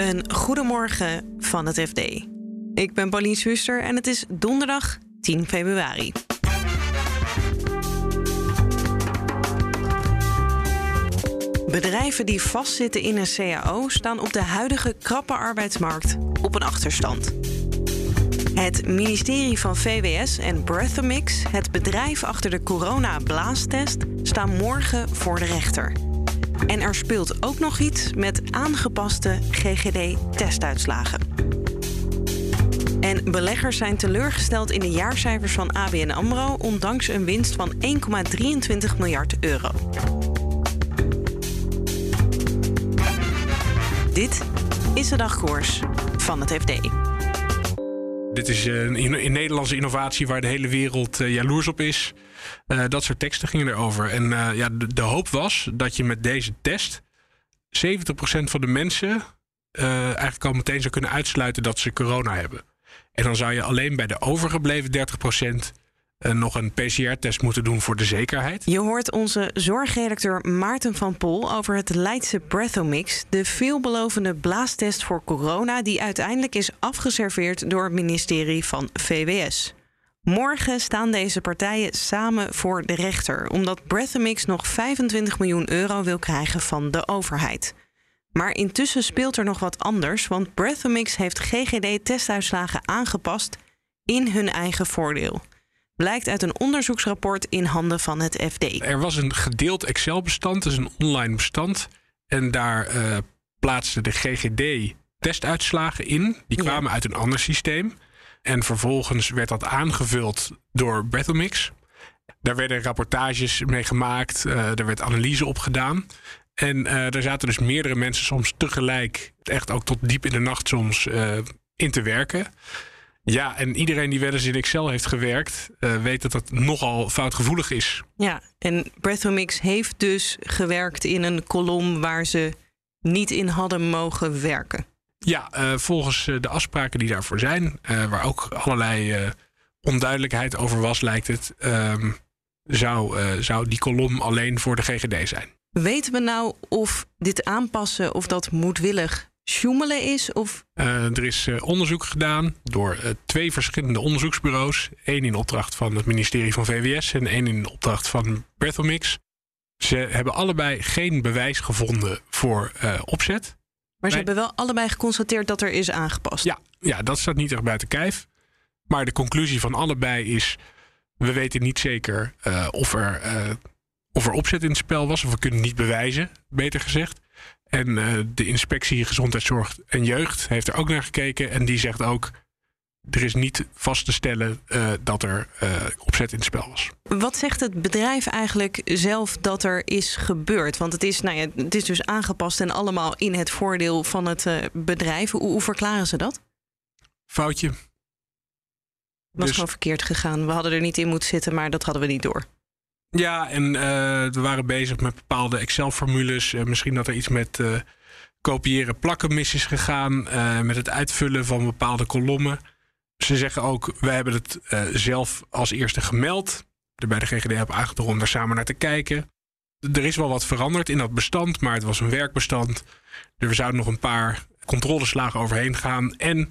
Een goedemorgen van het FD. Ik ben Pauline Schuster en het is donderdag 10 februari. Bedrijven die vastzitten in een CAO staan op de huidige krappe arbeidsmarkt op een achterstand. Het ministerie van VWS en Breathomix, het bedrijf achter de corona-blaastest, staan morgen voor de rechter. En er speelt ook nog iets met aangepaste GGD-testuitslagen. En beleggers zijn teleurgesteld in de jaarcijfers van ABN AMRO... ondanks een winst van 1,23 miljard euro. Dit is de dagkoers van het FD. Dit is een, een Nederlandse innovatie waar de hele wereld uh, jaloers op is. Uh, dat soort teksten gingen erover. En uh, ja, de, de, hoop was dat je met deze test 70% van de mensen eigenlijk al meteen zou kunnen uitsluiten dat ze corona hebben. En dan zou je alleen bij de overgebleven 30% uh, nog een PCR-test moeten doen voor de zekerheid. Je hoort onze zorgredacteur Maarten van Pol over het Leidse Breathomix, de veelbelovende blaastest voor corona, die uiteindelijk is afgeserveerd door het ministerie van VWS. Morgen staan deze partijen samen voor de rechter, omdat Breathomix nog 25 miljoen euro wil krijgen van de overheid. Maar intussen speelt er nog wat anders, want Breathomix heeft GGD-testuitslagen aangepast in hun eigen voordeel blijkt uit een onderzoeksrapport in handen van het FD. Er was een gedeeld Excel-bestand, dus een online bestand. En daar uh, plaatste de GGD testuitslagen in. Die kwamen ja. uit een ander systeem. En vervolgens werd dat aangevuld door Breathomix. Daar werden rapportages mee gemaakt. Uh, er werd analyse op gedaan. En uh, daar zaten dus meerdere mensen soms tegelijk, echt ook tot diep in de nacht soms, in te werken. Ja, en iedereen die wel eens in Excel heeft gewerkt, uh, weet dat dat nogal foutgevoelig is. Ja, en Breathomix heeft dus gewerkt in een kolom waar ze niet in hadden mogen werken. Ja, uh, volgens de afspraken die daarvoor zijn, uh, waar ook allerlei onduidelijkheid over was, lijkt het, ehm, zou, zou die kolom alleen voor de GGD zijn. Weten we nou of dit aanpassen, of dat moedwillig sjoemelen is? Of? Uh, er is uh, onderzoek gedaan door uh, twee verschillende onderzoeksbureaus. Eén in opdracht van het ministerie van VWS en één in opdracht van Breathomix. Ze hebben allebei geen bewijs gevonden voor opzet. Maar ze hebben wel allebei geconstateerd dat er is aangepast. Ja, ja, dat staat niet echt buiten kijf. Maar de conclusie van allebei is: we weten niet zeker of, er, of er opzet in het spel was. Of we kunnen niet bewijzen, beter gezegd. En uh, de inspectie Gezondheidszorg en Jeugd heeft er ook naar gekeken. En die zegt ook. Er is niet vast te stellen uh, dat er uh, opzet in het spel was. Wat zegt het bedrijf eigenlijk zelf dat er is gebeurd? Want het is, nou ja, het is dus aangepast en allemaal in het voordeel van het bedrijf. Hoe, hoe, verklaren ze dat? Foutje. Was dus... gewoon verkeerd gegaan. We hadden er niet in moeten zitten, maar dat hadden we niet door. Ja, en uh, we waren bezig met bepaalde Excel-formules. Uh, misschien dat er iets met uh, kopiëren plakken mis is gegaan. met het uitvullen van bepaalde kolommen. Ze zeggen ook, wij hebben het zelf als eerste gemeld. Bij de GGD hebben aangedrongen om daar samen naar te kijken. Er is wel wat veranderd in dat bestand, maar het was een werkbestand. Er zouden nog een paar controleslagen overheen gaan. En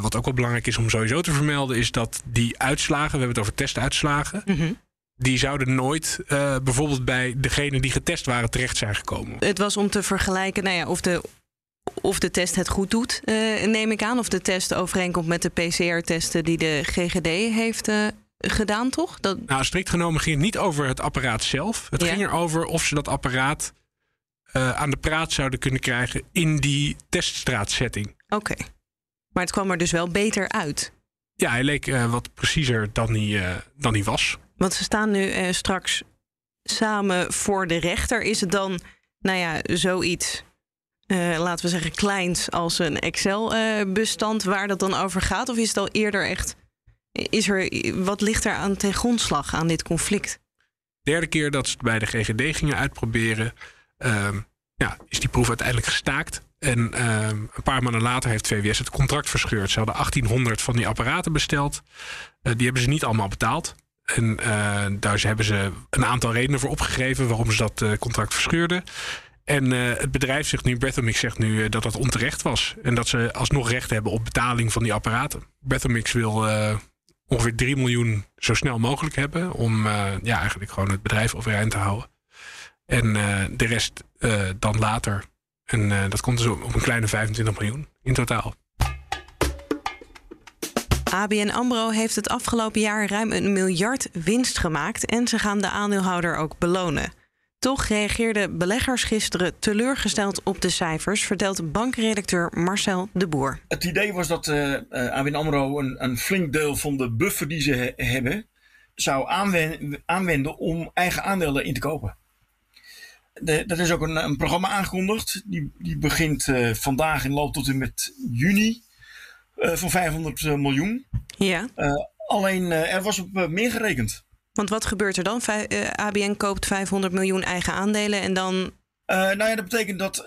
wat ook wel belangrijk is om sowieso te vermelden, is dat die uitslagen, we hebben het over testuitslagen. Mm die zouden nooit uh, bijvoorbeeld bij degene die getest waren terecht zijn gekomen. Het was om te vergelijken nou ja, of, de, of de test het goed doet, uh, neem ik aan. Of de test overeenkomt met de PCR-testen die de GGD heeft uh, gedaan, toch? Dat... Nou, strikt genomen ging het niet over het apparaat zelf. Het ja. ging erover of ze dat apparaat aan de praat zouden kunnen krijgen in die teststraatsetting. Oké. Okay. Maar het kwam er dus wel beter uit. Ja, hij leek wat preciezer dan hij, dan hij was. Want ze staan nu eh, straks samen voor de rechter. Is het dan, nou ja, zoiets, uh, laten we zeggen, kleins als een Excel-bestand waar dat dan over gaat? Of is het al eerder echt, is er, wat ligt er aan ten grondslag aan dit conflict? Derde keer dat ze het bij de GGD gingen uitproberen, uh, ja, is die proef uiteindelijk gestaakt. En ehm, een paar maanden later heeft VWS het contract verscheurd. Ze hadden 1800 van die apparaten besteld. Eh, die hebben ze niet allemaal betaald. En uh, daar hebben ze een aantal redenen voor opgegeven waarom ze dat uh, contract verscheurden. En het bedrijf zegt nu, Breathomix zegt nu dat dat onterecht was. En dat ze alsnog recht hebben op betaling van die apparaten. Breathomix wil ongeveer 3 miljoen zo snel mogelijk hebben. Om ja, eigenlijk gewoon het bedrijf overeind te houden. En de rest dan later. En dat komt dus op een kleine 25 miljoen in totaal. ABN AMRO heeft het afgelopen jaar ruim een miljard winst gemaakt en ze gaan de aandeelhouder ook belonen. Toch reageerden beleggers gisteren teleurgesteld op de cijfers, vertelt bankredacteur Marcel de Boer. Het idee was dat eh, eh, ABN AMRO een, een, flink deel van de buffer die ze hebben zou aanwenden, om eigen aandelen in te kopen. De, dat is ook een, een, programma aangekondigd. Die, die begint uh, vandaag en loopt tot en met juni. Uh, van 500 miljoen. Ja. Uh, alleen er was op meer gerekend. Want wat gebeurt er dan? ABN koopt 500 miljoen eigen aandelen en dan. nou ja, dat betekent dat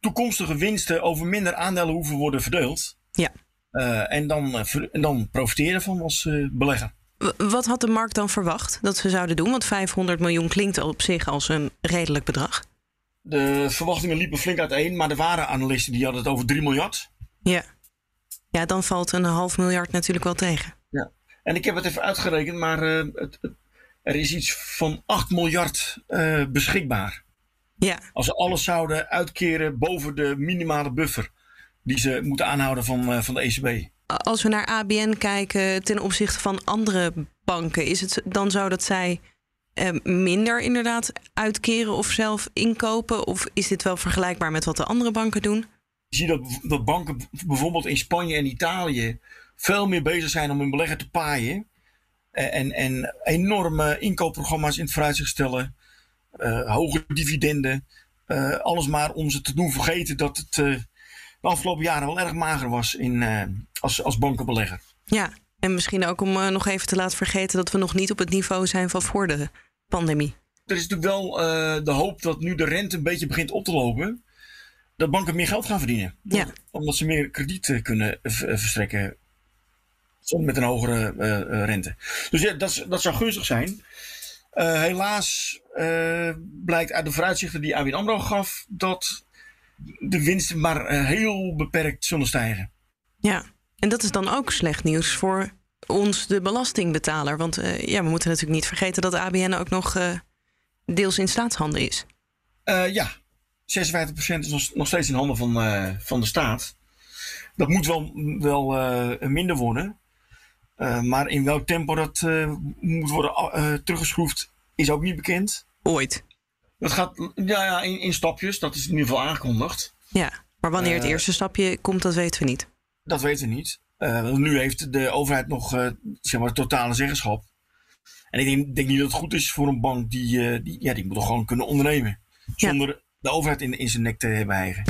toekomstige winsten over minder aandelen hoeven worden verdeeld. Ja. en, dan, en dan profiteren van als belegger. Wat had de markt dan verwacht dat ze zouden doen? Want 500 miljoen klinkt op zich als een redelijk bedrag. De verwachtingen liepen flink uiteen, maar er waren analisten die hadden het over 3 miljard. Ja. Ja, dan valt een half miljard natuurlijk wel tegen. Ja. En ik heb het even uitgerekend, maar uh, het, er is iets van 8 miljard uh, beschikbaar. Ja. Als ze alles zouden uitkeren boven de minimale buffer die ze moeten aanhouden van, uh, van de ECB als we naar ABN kijken ten opzichte van andere banken, is het dan zo dat zij eh, minder inderdaad uitkeren of zelf inkopen? Of is dit wel vergelijkbaar met wat de andere banken doen? Je ziet dat, dat banken bijvoorbeeld in Spanje en Italië veel meer bezig zijn om hun belegger te paaien. En, en enorme inkoopprogramma's in het vooruitzicht stellen. Uh, hoge dividenden. Uh, alles maar om ze te doen vergeten dat het uh, de afgelopen jaren wel erg mager was in, als, als bankenbelegger. Ja, en misschien ook om nog even te laten vergeten dat we nog niet op het niveau zijn van voor de pandemie. Er is natuurlijk wel de hoop dat nu de rente een beetje begint op te lopen, dat banken meer geld gaan verdienen. Ja. Omdat ze meer krediet kunnen verstrekken soms met een hogere rente. Dus ja, dat, dat zou gunstig zijn. helaas blijkt uit de vooruitzichten die ABN AMRO gaf dat de winsten maar heel beperkt zullen stijgen. Ja, en dat is dan ook slecht nieuws voor ons, de belastingbetaler. Want ja, we moeten natuurlijk niet vergeten dat ABN ook nog deels in staatshanden is. ja, 56% is nog, steeds in handen van, van de staat. Dat moet wel, wel minder worden. maar in welk tempo dat moet worden teruggeschroefd, is ook niet bekend. Ooit. Dat gaat ja, ja, in, in stapjes, dat is in ieder geval aangekondigd. Ja, maar wanneer het eerste stapje komt, dat weten we niet. Dat weten we niet. Nu heeft de overheid nog zeg maar, totale zeggenschap. En ik denk, denk, niet dat het goed is voor een bank die, die, ja, die moet toch gewoon kunnen ondernemen. Zonder. De overheid in, in zijn nek te hebben eigen.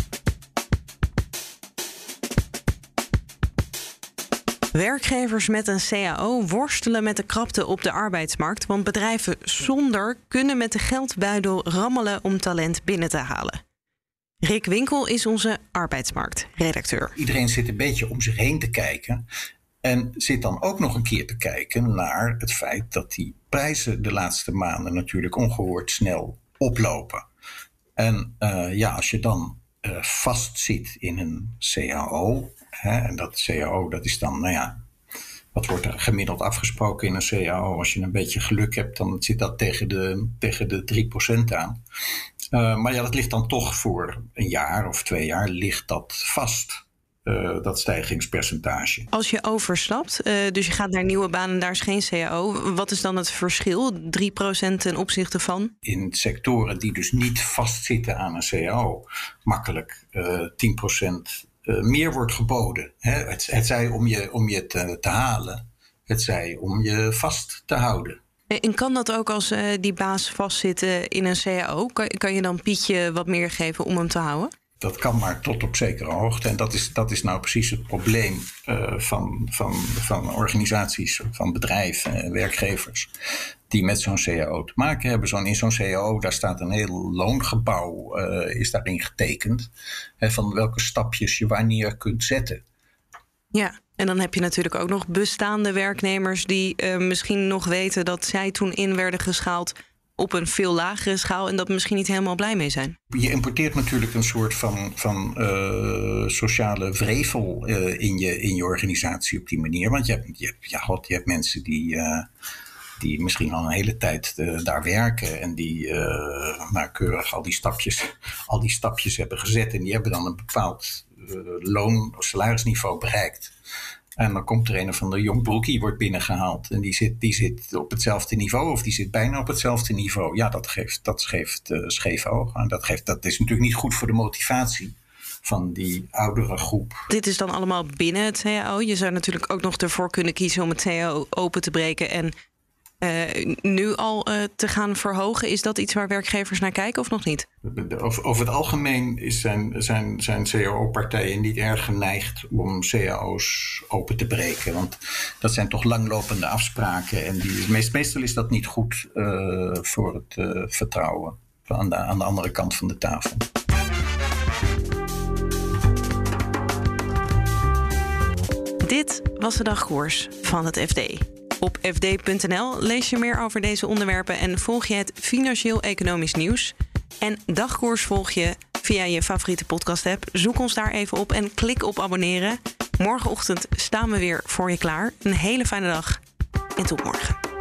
Werkgevers met een CAO worstelen met de krapte op de arbeidsmarkt, want bedrijven zonder kunnen met de geldbuidel rammelen om talent binnen te halen. Rick Winkel is onze arbeidsmarktredacteur. Iedereen zit een beetje om zich heen te kijken. En zit dan ook nog een keer te kijken naar het feit dat die prijzen de laatste maanden natuurlijk ongehoord snel oplopen. En uh, ja, als je dan uh, vastzit in een CAO, hè, en dat CAO dat is dan, nou ja, wat wordt er gemiddeld afgesproken in een CAO? Als je een beetje geluk hebt, dan zit dat tegen de, tegen de 3% aan. Uh, maar ja, dat ligt dan toch voor een jaar of twee jaar ligt dat vast. Uh, dat stijgingspercentage. Als je overstapt, uh, dus je gaat naar nieuwe banen, daar is geen CAO. Wat is dan het verschil? 3% ten opzichte van? In sectoren die dus niet vastzitten aan een CAO, makkelijk uh, 10% meer wordt geboden. Hè? Het, het zij om je, om je te, te halen, het zij om je vast te houden. En kan dat ook als uh, die baas vastzit in een CAO? Kan, kan je dan Pietje wat meer geven om hem te houden? Dat kan maar tot op zekere hoogte. En dat is, dat is nou precies het probleem uh, van, van, van organisaties, van bedrijven en werkgevers. Die met zo'n CAO te maken hebben. Zo'n, in zo'n CAO, daar staat een heel loongebouw, uh, is daarin getekend. Hè, van welke stapjes je wanneer kunt zetten. Ja, en dan heb je natuurlijk ook nog bestaande werknemers die uh, misschien nog weten dat zij toen in werden geschaald op een veel lagere schaal en dat misschien niet helemaal blij mee zijn. Je importeert natuurlijk een soort van, van uh, sociale vrevel uh, in, je, in je organisatie op die manier. Want je hebt, je hebt, ja, God, je hebt mensen die. Uh, die misschien al een hele tijd daar werken en die nou, keurig al die, stapjes, al die stapjes hebben gezet. En die hebben dan een bepaald loon- of salarisniveau bereikt. En dan komt er een van de jong broekie wordt binnengehaald. En die zit, die zit op hetzelfde niveau, of die zit bijna op hetzelfde niveau. Ja, dat geeft, dat geeft uh, scheef oog. En dat, geeft, dat is natuurlijk niet goed voor de motivatie van die oudere groep. Dit is dan allemaal binnen het CAO. Je zou natuurlijk ook nog ervoor kunnen kiezen om het CAO open te breken en nu al uh, te gaan verhogen. Is dat iets waar werkgevers naar kijken of nog niet? Over, het algemeen is zijn, zijn, zijn CAO-partijen niet erg geneigd om CAO's open te breken. Want dat zijn toch langlopende afspraken. En die, meest, meestal is dat niet goed uh, voor het vertrouwen aan de, aan de andere kant van de tafel. Dit was de dagkoers van het FD. Op fd.nl lees je meer over deze onderwerpen en volg je het financieel-economisch nieuws. En dagkoers volg je via je favoriete podcast-app. Zoek ons daar even op en klik op abonneren. Morgenochtend staan we weer voor je klaar. Een hele fijne dag en tot morgen.